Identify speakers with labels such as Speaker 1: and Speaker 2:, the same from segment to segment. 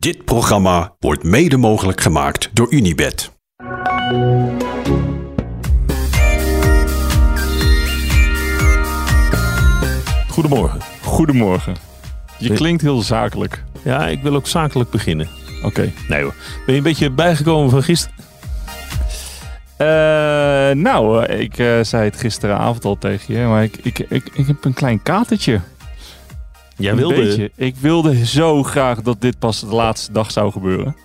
Speaker 1: Dit programma wordt mede mogelijk gemaakt door Unibed.
Speaker 2: Goedemorgen.
Speaker 3: Goedemorgen. Je klinkt heel zakelijk.
Speaker 2: Ja, ik wil ook zakelijk beginnen.
Speaker 3: Oké.
Speaker 2: Nee hoor. Ben je een beetje bijgekomen van gisteren?
Speaker 3: Eh, nou, eh, ik eh, zei het gisteravond al tegen je, maar ik, ik, ik, ik heb een klein katertje.
Speaker 2: Jij
Speaker 3: Een
Speaker 2: wilde...
Speaker 3: beetje. Ik wilde zo graag dat dit pas de laatste dag zou gebeuren.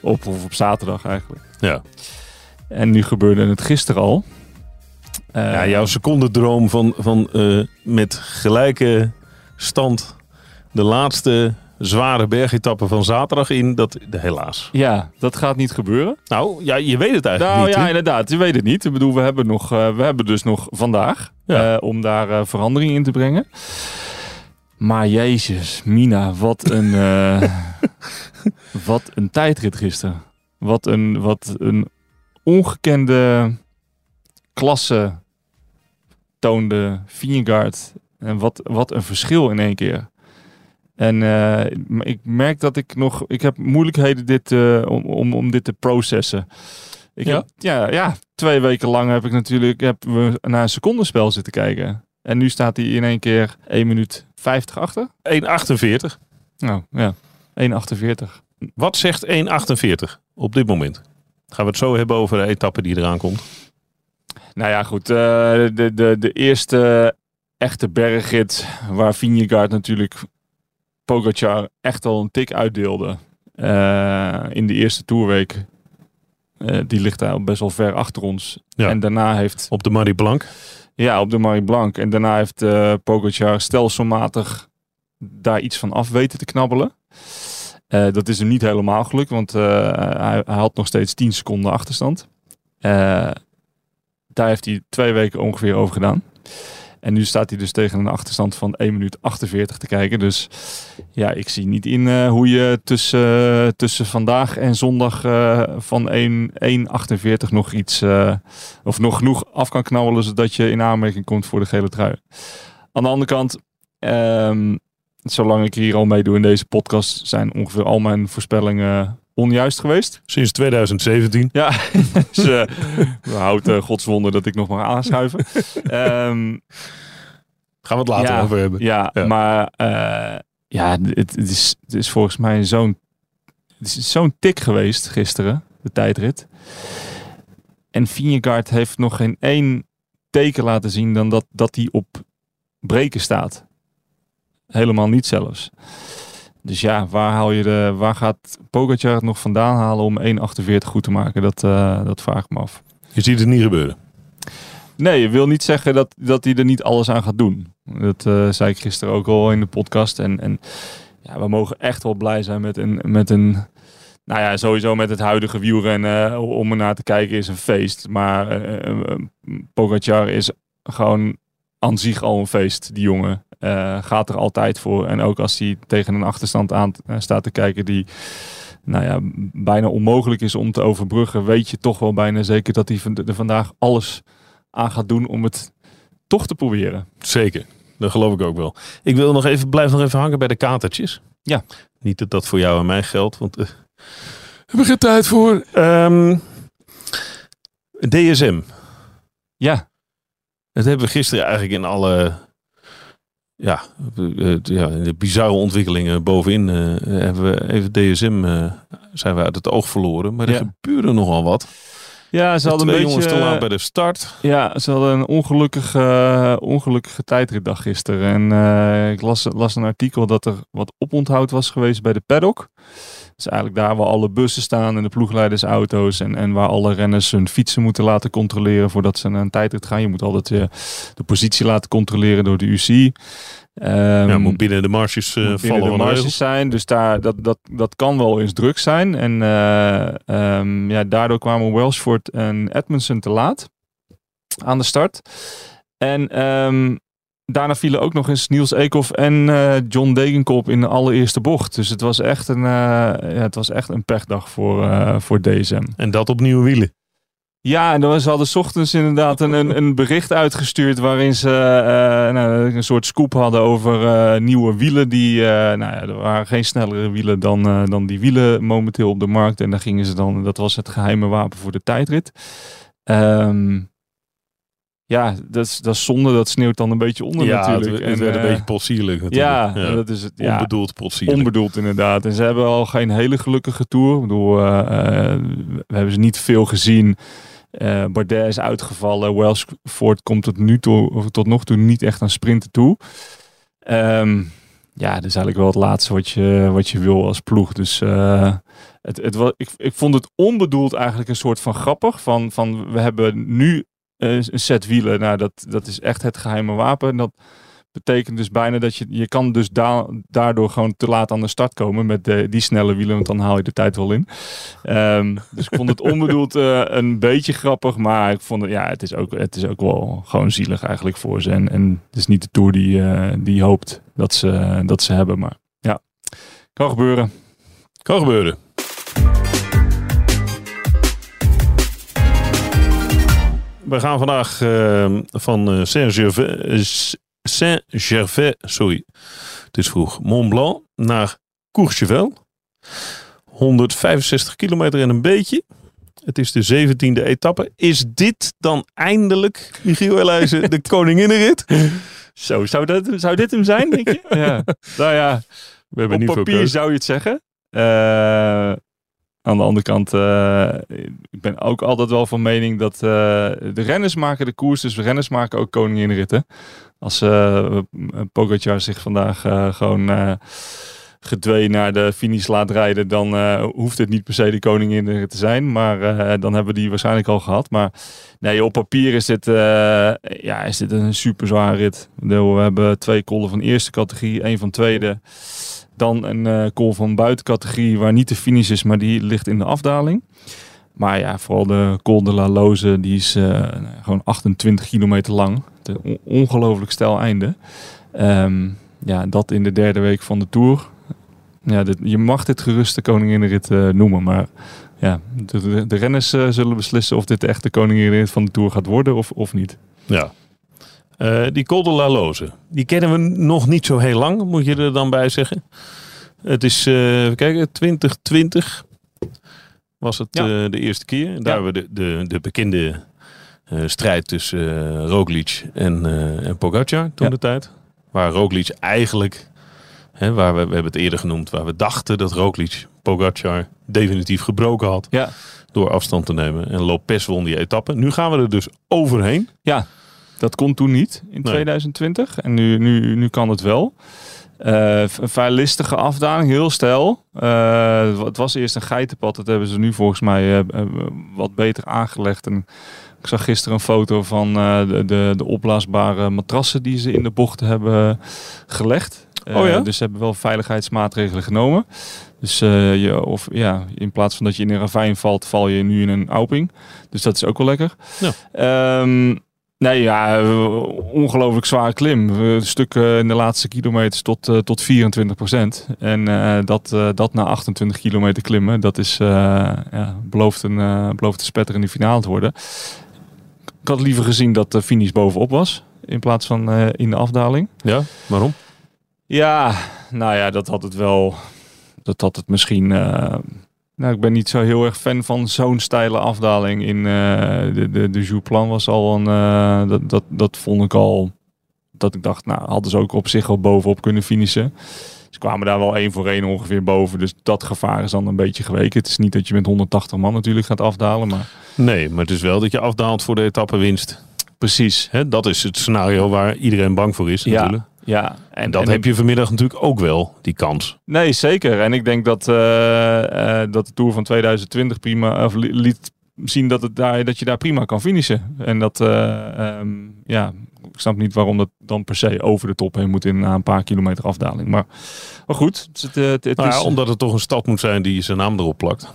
Speaker 3: Op, of op zaterdag eigenlijk.
Speaker 2: Ja.
Speaker 3: En nu gebeurde het gisteren al. Eh,
Speaker 2: ja, jouw secondendroom van, van eh, met gelijke stand de laatste zware bergetappe van zaterdag in, dat helaas.
Speaker 3: Ja, dat gaat niet gebeuren.
Speaker 2: Nou, ja, je weet het eigenlijk
Speaker 3: Nou
Speaker 2: niet.
Speaker 3: ja, inderdaad. Je weet het niet. Ik bedoel, we hebben, nog, eh, we hebben dus nog vandaag
Speaker 2: Ja.
Speaker 3: eh, om daar eh, verandering in te brengen. Maar jezus, Mina, wat een, eh, wat een tijdrit gisteren. Wat een, wat een ongekende klasse toonde Vingegaard. En wat, wat een verschil in één keer. En eh, ik merk dat ik nog... Ik heb moeilijkheden dit, eh, om, om, om dit te processen. Ik
Speaker 2: Ja?
Speaker 3: Heb, ja, ja, twee weken lang heb ik natuurlijk heb we naar een secondenspel zitten kijken. En nu staat hij in één keer 1 minuut 50 achter.
Speaker 2: 1,48.
Speaker 3: Nou ja, 1,48.
Speaker 2: Wat zegt 1,48 op dit moment? Gaan we het zo hebben over de etappe die eraan komt?
Speaker 3: Nou ja, goed. eh, de, de, de eerste echte bergrit waar Vingegaard natuurlijk Pogacar echt al een tik uitdeelde. eh, in de eerste toerweek. Eh, die ligt daar best wel ver achter ons.
Speaker 2: Ja.
Speaker 3: En daarna heeft
Speaker 2: Op de Marie Blanc.
Speaker 3: Ja, op de Marie Blanc. En daarna heeft eh Pogacar stelselmatig daar iets van af weten te knabbelen. Eh, dat is hem niet helemaal gelukt, want eh, hij, hij had nog steeds 10 seconden achterstand. Daar heeft hij twee weken ongeveer over gedaan. En nu staat hij dus tegen een achterstand van 1 minuut 48 te kijken. Dus ja, ik zie niet in eh, hoe je tussen, tussen vandaag en zondag eh, van 1 1,48 nog iets... eh, of nog genoeg af kan knabbelen zodat je in aanmerking komt voor de gele trui. Aan de andere kant, ehm, zolang ik hier al meedoe in deze podcast, zijn ongeveer al mijn voorspellingen onjuist geweest.
Speaker 2: Sinds 2017.
Speaker 3: Ja, dus uh, houdt uh, godswonder dat ik nog mag aanschuiven. Ehm,
Speaker 2: Gaan we het later
Speaker 3: ja,
Speaker 2: over hebben.
Speaker 3: Ja,
Speaker 2: Ja.
Speaker 3: maar eh, ja, het, het, is, het is volgens mij zo'n zo'n tik geweest gisteren, de tijdrit. En Vingegaard heeft nog geen één teken laten zien dan dat, dat hij op breken staat. Helemaal niet zelfs. Dus ja, waar, haal je de, waar gaat Pogacar het nog vandaan halen om 1,48 goed te maken? Dat, eh, dat vraag ik me af.
Speaker 2: Je ziet het niet gebeuren.
Speaker 3: Nee, je wil niet zeggen dat, dat hij er niet alles aan gaat doen. Dat eh, zei ik gisteren ook al in de podcast. En, en ja, we mogen echt wel blij zijn met een, met een nou ja, sowieso met het huidige wielrennen uh, om er naar te kijken is een feest. Maar uh, uh, Pogacar is gewoon aan zich al een feest, die jongen. Uh, gaat er altijd voor. En ook als hij tegen een achterstand aan uh, staat te kijken die nou ja, bijna onmogelijk is om te overbruggen, weet je toch wel bijna zeker dat hij er vandaag alles aan gaat doen om het toch te proberen.
Speaker 2: Zeker, dat geloof ik ook wel. Ik wil nog even, blijf nog even hangen bij de katertjes.
Speaker 3: Ja.
Speaker 2: Niet dat dat voor jou en mij geldt, want uh, heb ik geen tijd voor. Um, DSM.
Speaker 3: Ja.
Speaker 2: Dat hebben we gisteren eigenlijk in alle ja, ja, de bizarre ontwikkelingen bovenin uh, hebben we even DSM uh, zijn we uit het oog verloren. Maar er
Speaker 3: Ja.
Speaker 2: gebeurde nogal wat.
Speaker 3: Ja, ze hadden een beetje...
Speaker 2: jongens te laat bij de start.
Speaker 3: Ja, ze hadden een ongelukkige, ongelukkige tijdritdag gisteren. En uh, ik las, las een artikel dat er wat oponthoud was geweest bij de paddock. Dus eigenlijk daar waar alle bussen staan en de ploegleidersauto's. En, en waar alle renners hun fietsen moeten laten controleren voordat ze naar een tijdrit gaan. Je moet altijd uh, de positie laten controleren door de UC.
Speaker 2: Um, ja, moet binnen de marges uh, vallen.
Speaker 3: De marges zijn. Dus daar, dat, dat, dat kan wel eens druk zijn. En uh, um, ja, daardoor kwamen Welsford en Edmondson te laat aan de start. En um, daarna vielen ook nog eens Niels Eekhoff en uh, John Degenkop in de allereerste bocht. Dus het was echt een, ja, het was echt een pechdag voor, voor DSM.
Speaker 2: En dat op nieuwe wielen.
Speaker 3: Ja, en dan, ze hadden ochtends inderdaad een, een, een bericht uitgestuurd waarin ze eh, nou, een soort scoop hadden over eh, nieuwe wielen. Die, eh, nou ja, er waren geen snellere wielen dan, eh, dan die wielen momenteel op de markt. En daar gingen ze dan, dat was het geheime wapen voor de tijdrit. Ehm, ja, dat is, dat is zonde, dat sneeuwt dan een beetje onder
Speaker 2: ja,
Speaker 3: natuurlijk.
Speaker 2: het, het werd een
Speaker 3: eh,
Speaker 2: beetje potsierlijk natuurlijk.
Speaker 3: ja, dat is het. Ja,
Speaker 2: Onbedoeld potsierlijk.
Speaker 3: Onbedoeld inderdaad. En ze hebben al geen hele gelukkige tour. Ik bedoel, eh, eh, we hebben ze niet veel gezien. Bardet is uitgevallen. Wellsford komt tot nu toe, of tot nog toe niet echt aan sprinten toe. Ehm, ja, dat is eigenlijk wel het laatste wat je, wat je wil als ploeg. Dus eh, het, het, wa- ik, ik vond het onbedoeld eigenlijk een soort van grappig. Van, van we hebben nu een set wielen. Nou, dat, dat is echt het geheime wapen. En dat betekent dus bijna dat je, je kan dus da daardoor gewoon te laat aan de start komen met de, die snelle wielen, want dan haal je de tijd wel in. Ehm, dus ik vond het onbedoeld eh, een beetje grappig, maar ik vond het, ja, het is ook, het is ook wel gewoon zielig eigenlijk voor ze. En, en het is niet de Tour die, eh, die hoopt dat ze, dat ze hebben, maar ja, kan gebeuren.
Speaker 2: Kan gebeuren. We gaan vandaag eh, van eh, Saint-Gervais, sorry, het is vroeg, Mont Blanc naar Courchevel. 165 kilometer en een beetje. Het is de 17e etappe. Is dit dan eindelijk, Michiel Elijzen, de koninginnenrit?
Speaker 3: Zo, zou, dat, zou dit hem zijn, denk je? ja. Nou ja,
Speaker 2: We hebben
Speaker 3: Op papier zou je het zeggen. Eh, aan de andere kant, eh, ik ben ook altijd wel van mening dat eh, de renners maken de koers, dus de renners maken ook koninginritten. Als Pogacar zich vandaag gewoon gedwee naar de finish laat rijden, dan hoeft het niet per se de koninginrit te zijn. Maar dan hebben we die waarschijnlijk al gehad. Maar nee, op papier is dit, ja, is dit een super zware rit. We hebben twee kollen van eerste categorie, één van tweede. Dan een eh call van buitencategorie waar niet de finish is, maar die ligt in de afdaling. Maar ja, vooral de Col de la Loze, die is eh, gewoon 28 kilometer lang. On- ongelooflijk stijl einde. Ehm, ja, dat in de derde week van de Tour. Ja, dit, je mag dit gerust de koninginrit eh noemen, maar ja, de, de, de renners zullen beslissen of dit de echte koninginrit van de Tour gaat worden of, of niet.
Speaker 2: Ja. Eh, die Col de la Loze, die kennen we nog niet zo heel lang, moet je er dan bij zeggen. Het is, even kijken, 2020 was het
Speaker 3: Ja.
Speaker 2: eh, de eerste keer. En daar
Speaker 3: Ja.
Speaker 2: hebben we de, de, de bekende strijd tussen Roglic en, en Pogacar toen
Speaker 3: Ja.
Speaker 2: de tijd. Waar Roglic eigenlijk, hè, waar we, we hebben het eerder genoemd, waar we dachten dat Roglic Pogacar definitief gebroken had
Speaker 3: Ja,
Speaker 2: door afstand te nemen. En Lopez won die etappe. Nu gaan we er dus overheen.
Speaker 3: Dat kon toen niet in
Speaker 2: Nee.
Speaker 3: 2020 en nu, nu, nu kan het wel. Eh, een vrij listige afdaling, heel stijl. Eh, het was eerst een geitenpad, dat hebben ze nu volgens mij eh, wat beter aangelegd. En ik zag gisteren een foto van de, de, de opblaasbare matrassen die ze in de bocht hebben gelegd.
Speaker 2: Oh ja?
Speaker 3: Dus ze hebben wel veiligheidsmaatregelen genomen. Dus je, of, ja, in plaats van dat je in een ravijn valt, val je nu in een auping. Dus dat is ook wel lekker.
Speaker 2: Ja.
Speaker 3: Ehm, nee, ja, eh, ongelooflijk zware klim. Een stuk eh, in de laatste kilometers tot, eh, tot 24 procent. En dat, dat na 28 kilometer klimmen, dat is, ja, belooft, een, belooft een spetter in de finale te worden. Ik had liever gezien dat de finish bovenop was, in plaats van in de afdaling.
Speaker 2: Ja, waarom?
Speaker 3: Ja, nou ja, dat had het wel. Dat had het misschien. Nou, ik ben niet zo heel erg fan van zo'n steile afdaling. In eh, de, de, de Jouplan was al een. eh, dat, dat, dat vond ik al. Dat ik dacht, nou, hadden ze ook op zich al bovenop kunnen finishen. Ze kwamen daar wel één voor één ongeveer boven. Dus dat gevaar is dan een beetje geweken. Het is niet dat je met 180 man natuurlijk gaat afdalen. Maar
Speaker 2: Nee, maar het is wel dat je afdaalt voor de etappewinst.
Speaker 3: precies.
Speaker 2: Hè, dat is het scenario waar iedereen bang voor is
Speaker 3: Ja,
Speaker 2: natuurlijk.
Speaker 3: Ja,
Speaker 2: En dat heb je vanmiddag natuurlijk ook wel, die kans.
Speaker 3: Nee, zeker. En ik denk dat, eh, eh, dat de Tour van 2020 prima of li- liet zien dat, het daar, dat je daar prima kan finishen. En dat, eh, ehm, ja, ik snap niet waarom dat dan per se over de top heen moet in na een paar kilometer afdaling. Maar, maar goed, het, het, het, het
Speaker 2: Nou ja,
Speaker 3: is,
Speaker 2: omdat het toch een stad moet zijn die zijn naam erop plakt.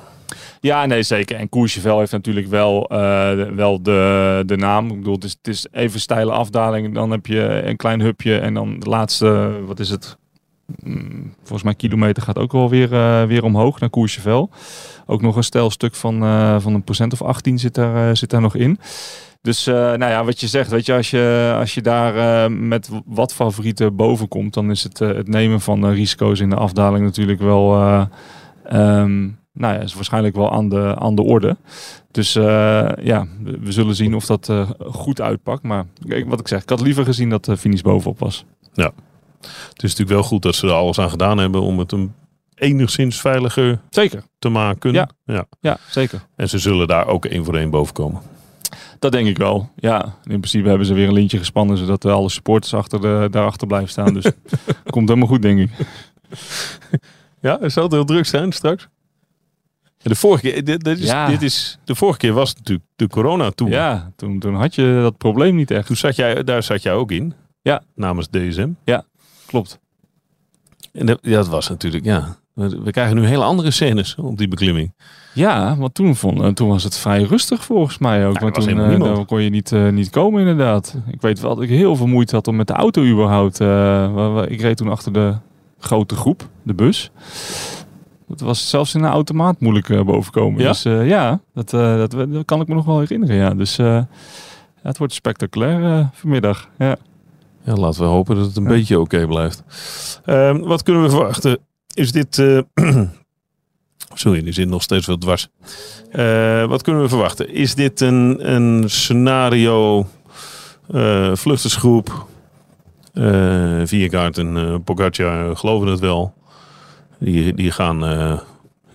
Speaker 3: Ja, nee, zeker. En Courchevel heeft natuurlijk wel, eh, wel de, de naam. Ik bedoel, het is, het is even steile afdaling. Dan heb je een klein hupje en dan de laatste, wat is het, mm, volgens mij kilometer gaat ook wel weer, eh, weer omhoog naar Courchevel. Ook nog een stijlstuk van, eh, van een procent of 18 zit daar, zit daar nog in. Dus nou ja, wat je zegt, weet je, als je, als je daar met wat favorieten boven komt, dan is het, het nemen van risico's in de afdaling natuurlijk wel, eh, ehm, nou ja, is waarschijnlijk wel aan de, aan de orde. Dus eh, ja, we, zullen zien of dat eh, goed uitpakt. Maar kijk, wat ik zeg, ik had liever gezien dat de finish bovenop was.
Speaker 2: Het is natuurlijk wel goed dat ze er alles aan gedaan hebben om het een enigszins veiliger
Speaker 3: Zeker.
Speaker 2: te maken.
Speaker 3: Ja.
Speaker 2: ja.
Speaker 3: Ja, zeker.
Speaker 2: En ze zullen daar ook één voor één boven komen.
Speaker 3: Dat denk ik wel. Ja, in principe hebben ze weer een lintje gespannen zodat eh, alle supporters achter de, daarachter blijven staan. Dus komt helemaal goed, denk ik.
Speaker 2: Ja, het zal het heel druk zijn straks. De vorige keer, dit, dit is,
Speaker 3: Ja.
Speaker 2: dit is, de vorige keer was het natuurlijk de corona toen.
Speaker 3: Ja, toen, toen had je dat probleem niet echt.
Speaker 2: Toen zat jij, daar zat jij ook in.
Speaker 3: Ja.
Speaker 2: Namens DSM.
Speaker 3: Klopt.
Speaker 2: En dat, ja, dat was natuurlijk, ja. We, krijgen nu hele andere scènes op die beklimming.
Speaker 3: Ja, want toen, vond, eh, toen was het vrij rustig volgens mij ook.
Speaker 2: Ja,
Speaker 3: want
Speaker 2: was
Speaker 3: toen eh, kon je niet, eh, niet komen inderdaad. Ik weet wel dat ik heel veel moeite had om met de auto überhaupt. ik reed toen achter de grote groep, de bus. Het was zelfs in een automaat moeilijk eh, bovenkomen.
Speaker 2: Ja?
Speaker 3: Dus eh, ja, dat, eh, dat, dat kan ik me nog wel herinneren. Ja. Dus ja, het wordt spectaculair vanmiddag. Ja.
Speaker 2: Ja, laten we hopen dat het een
Speaker 3: Ja.
Speaker 2: beetje oké blijft. Ehm, wat kunnen we verwachten? Is dit... eh, Sorry, die zit nog steeds wel dwars. Wat kunnen we verwachten? Is dit een, een scenario... eh vluchtersgroep... Vierkaart en Pogacar geloven het wel. Die, die gaan... eh,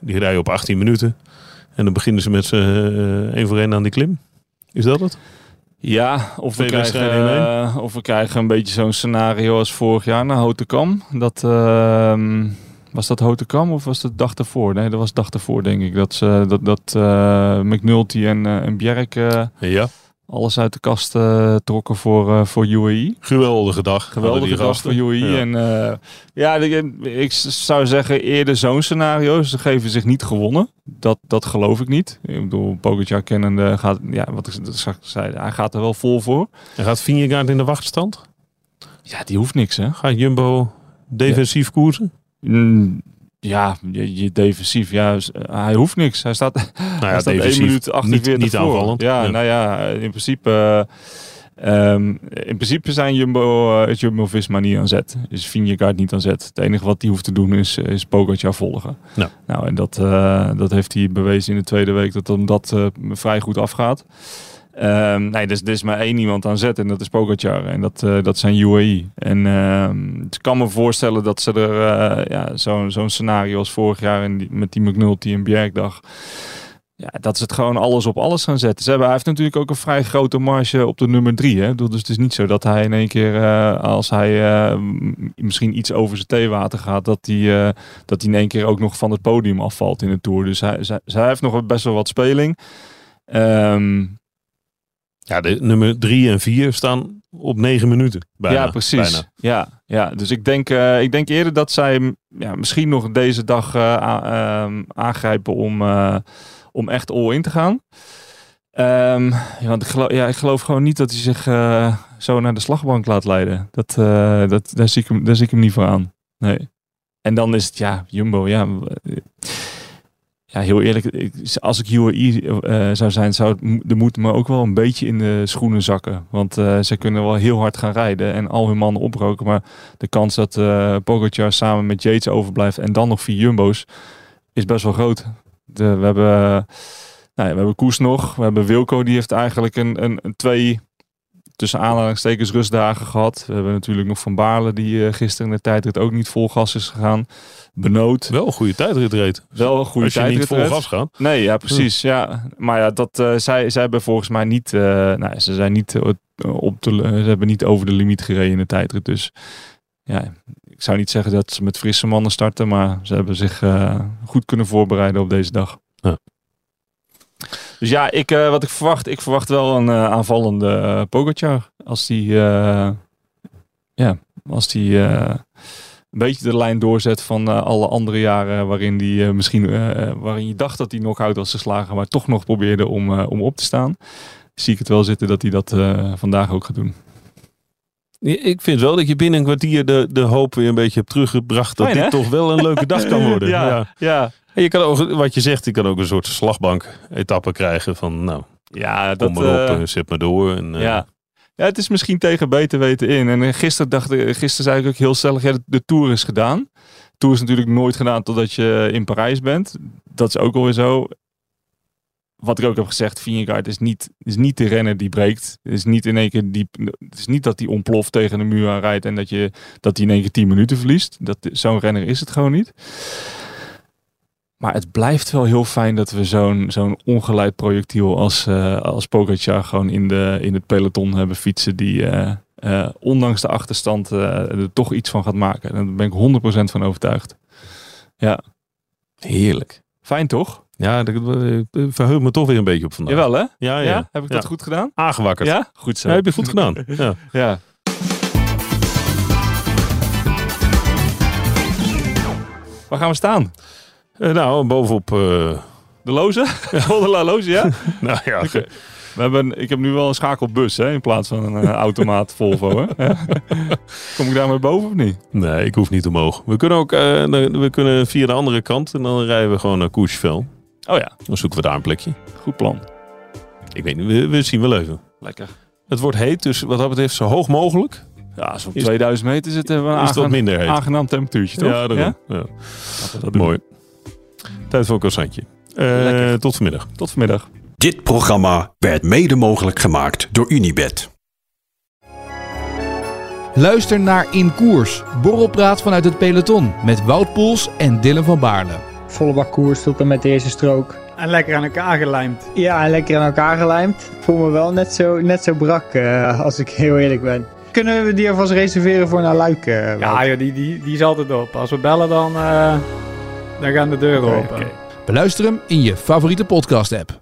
Speaker 2: die rijden op 18 minuten. En dan beginnen ze met z'n eh, één voor één aan die klim. Is dat het?
Speaker 3: Ja, of we,
Speaker 2: Twee
Speaker 3: krijgen, eh, of we krijgen een beetje zo'n scenario als vorig jaar naar Hotekam. Dat, ehm, was dat Hotekam of was dat dag ervoor? Nee, dat was dag ervoor denk ik. Dat, ze, dat, dat eh, McNulty en, eh, en Bjerk eh,
Speaker 2: Ja.
Speaker 3: Alles uit de kast eh, trokken voor, eh, voor UAE.
Speaker 2: Geweldige dag.
Speaker 3: Geweldige dag
Speaker 2: gasten.
Speaker 3: voor UAE.
Speaker 2: Ja.
Speaker 3: En eh, ja, ik, ik zou zeggen eerder zo'n scenario. Ze geven zich niet gewonnen. Dat, dat geloof ik niet. Ik bedoel, Pogacar kennende gaat, ja, wat ik straks zei, hij gaat er wel vol voor.
Speaker 2: En gaat Vingegaard in de wachtstand?
Speaker 3: Ja, die hoeft niks hè.
Speaker 2: Gaat Jumbo defensief koersen?
Speaker 3: Mm, Ja, je, je defensief. Ja, s- hij hoeft niks. Hij staat,
Speaker 2: Nou
Speaker 3: hij
Speaker 2: ja,
Speaker 3: staat 1
Speaker 2: defensief.
Speaker 3: minuut 48
Speaker 2: niet, niet
Speaker 3: voor.
Speaker 2: aanvallend.
Speaker 3: Ja, nou ja, in principe... eh, ehm, in principe zijn Jumbo, eh, is Jumbo-Visma niet aan zet. Is Vingegaard niet aan zet. Het enige wat hij hoeft te doen is, is Pogacar volgen. Nou, en dat, eh, dat heeft hij bewezen in de tweede week dat hem dat eh, vrij goed afgaat. Ehm, nee, dus er is maar één iemand aan zet en dat is Pogacar. En dat, eh, dat zijn UAE. En ehm, ik kan me voorstellen dat ze er eh, ja, zo'n scenario als vorig jaar die, met die McNulty en Bjergdag. Ja, dat ze het gewoon alles op alles gaan zetten. Ze hebben, hij heeft natuurlijk ook een vrij grote marge op de nummer drie. Hè? Dus het is niet zo dat hij in één keer, eh, als hij misschien iets over zijn theewater gaat, dat hij, dat hij in één keer ook nog van het podium afvalt in de Tour. Dus hij, zij- heeft nog best wel wat speling. Ehm,
Speaker 2: Ja, de nummer 3 en 4 staan op 9 minuten. Bijna,
Speaker 3: ja, precies.
Speaker 2: Bijna.
Speaker 3: Ja, ja, dus ik denk, eh, ik denk eerder dat zij ja, misschien nog deze dag eh, ehm, aangrijpen om, eh, om echt all in te gaan. Ehm, ja, want ik geloof, ja, ik geloof gewoon niet dat hij zich zo naar de slagbank laat leiden. Dat, dat, daar, zie ik hem, daar zie ik hem niet voor aan. Nee. En dan is het, ja, Jumbo, ja. Ja, heel eerlijk, als ik UAE eh, zou zijn, zou de moed me ook wel een beetje in de schoenen zakken. Want eh, ze kunnen wel heel hard gaan rijden en al hun mannen oproken. Maar de kans dat eh Pogacar samen met Yates overblijft en dan nog vier Jumbo's, is best wel groot. De, we hebben, nou ja, we hebben Koes nog, we hebben Wilco, die heeft eigenlijk een, een twee tussen aanhalingstekens rustdagen gehad. We hebben natuurlijk nog Van Baarle, die eh, gisteren in de tijdrit ook niet vol gas is gegaan. Benoot,
Speaker 2: Wel een goede tijdrit reed.
Speaker 3: wel een goede
Speaker 2: Als je niet
Speaker 3: tijdrit
Speaker 2: vol
Speaker 3: red.
Speaker 2: gas gaat.
Speaker 3: Nee, ja, precies. Ja. Maar ja, dat, eh, zij, zij hebben volgens mij niet, eh, nou, ze zijn niet op de, ze hebben niet over de limiet gereden in de tijdrit. Dus ja, ik zou niet zeggen dat ze met frisse mannen starten, maar ze hebben zich goed kunnen voorbereiden op deze dag.
Speaker 2: Ja.
Speaker 3: Dus ja, ik, eh, wat ik verwacht, ik verwacht wel een eh, aanvallende Pogacar. Als die, ja, als die een beetje de lijn doorzet van alle andere jaren waarin die misschien, waarin je dacht dat hij knock-out was geslagen, maar toch nog probeerde om, om op te staan. Zie ik het wel zitten dat hij dat vandaag ook gaat doen.
Speaker 2: Ik vind wel dat je binnen een kwartier de, de hoop weer een beetje hebt teruggebracht. Dat
Speaker 3: Fijn,
Speaker 2: dit
Speaker 3: hè?
Speaker 2: toch wel een leuke dag kan worden. ja.
Speaker 3: ja, ja.
Speaker 2: En je kan ook, wat je zegt, je kan ook een soort slagbank-etappe krijgen van, nou,
Speaker 3: Ja,
Speaker 2: kom
Speaker 3: dat,
Speaker 2: maar op,
Speaker 3: eh,
Speaker 2: eh, zet maar door. En, eh,
Speaker 3: ja. ja, het is misschien tegen beter weten in. En gisteren, dacht, ik- gisteren zei ik ook heel stellig, ja, de, de Tour is gedaan. De Tour is natuurlijk nooit gedaan totdat je in Parijs bent. Dat is ook alweer zo. Wat ik ook heb gezegd, Vingegaard is niet, is niet de renner die breekt. Het is niet in één keer diep. Het is niet dat hij ontploft tegen de muur aan rijdt en dat, je, dat hij in één keer 10 minuten verliest. Dat, zo'n renner is het gewoon niet. Maar het blijft wel heel fijn dat we zo'n zo'n ongeleid projectiel als, eh als Pogacar gewoon in, de, in het peloton hebben fietsen. Die eh, eh, ondanks de achterstand er toch iets van gaat maken. En daar ben ik 100% van overtuigd. Ja,
Speaker 2: Heerlijk.
Speaker 3: fijn toch?
Speaker 2: Ja, dat dat verheugt me toch weer een beetje op vandaag.
Speaker 3: Jawel hè?
Speaker 2: Ja, ja.
Speaker 3: Ja, heb ik dat
Speaker 2: Ja.
Speaker 3: goed gedaan?
Speaker 2: Aangewakkerd.
Speaker 3: Ja, goed zo.
Speaker 2: Ja, heb je goed gedaan. Ja.
Speaker 3: Ja. Waar gaan we staan?
Speaker 2: Eh, nou, bovenop... eh,
Speaker 3: De loze? De la loze, ja?
Speaker 2: nou ja, ge-
Speaker 3: We hebben, ik heb nu wel een schakelbus hè, in plaats van een eh, automaat Volvo. Hè? Kom ik daar maar boven of niet?
Speaker 2: nee, ik hoef niet omhoog. We kunnen ook eh, we kunnen via de andere kant en dan rijden we gewoon naar Courchevel.
Speaker 3: Oh ja,
Speaker 2: Dan zoeken we daar een plekje.
Speaker 3: goed plan.
Speaker 2: Ik weet niet, we, we zien wel even.
Speaker 3: Lekker.
Speaker 2: Het wordt heet, dus wat dat betreft zo hoog mogelijk.
Speaker 3: Ja,
Speaker 2: Is-
Speaker 3: 2000 meter zitten, we een
Speaker 2: is wat
Speaker 3: aangenaam,
Speaker 2: minder heet.
Speaker 3: aangenaam temperatuurtje, toch?
Speaker 2: Ja, daarom. Ja?
Speaker 3: We dat.
Speaker 2: Mooi. Tijd voor een croissantje. Eh,
Speaker 3: Lekker.
Speaker 2: tot vanmiddag.
Speaker 3: Tot vanmiddag.
Speaker 1: Dit programma werd mede mogelijk gemaakt door Unibed.
Speaker 4: Luister naar In Koers, borrelpraat vanuit het peloton met Wout Poels en Dylan van Baarle.
Speaker 5: Volle bak koers tot en met de eerste strook.
Speaker 6: En lekker aan elkaar gelijmd.
Speaker 5: Ja, en lekker aan elkaar gelijmd. Ik voel me wel net zo, net zo brak, eh, als ik heel eerlijk ben. Kunnen we die alvast reserveren voor naar Luik? eh?
Speaker 6: Ja, joh, die, die, die is altijd op. Als we bellen, dan, eh, dan gaan de deuren open.
Speaker 5: oké.
Speaker 4: Beluister hem in je favoriete podcast app.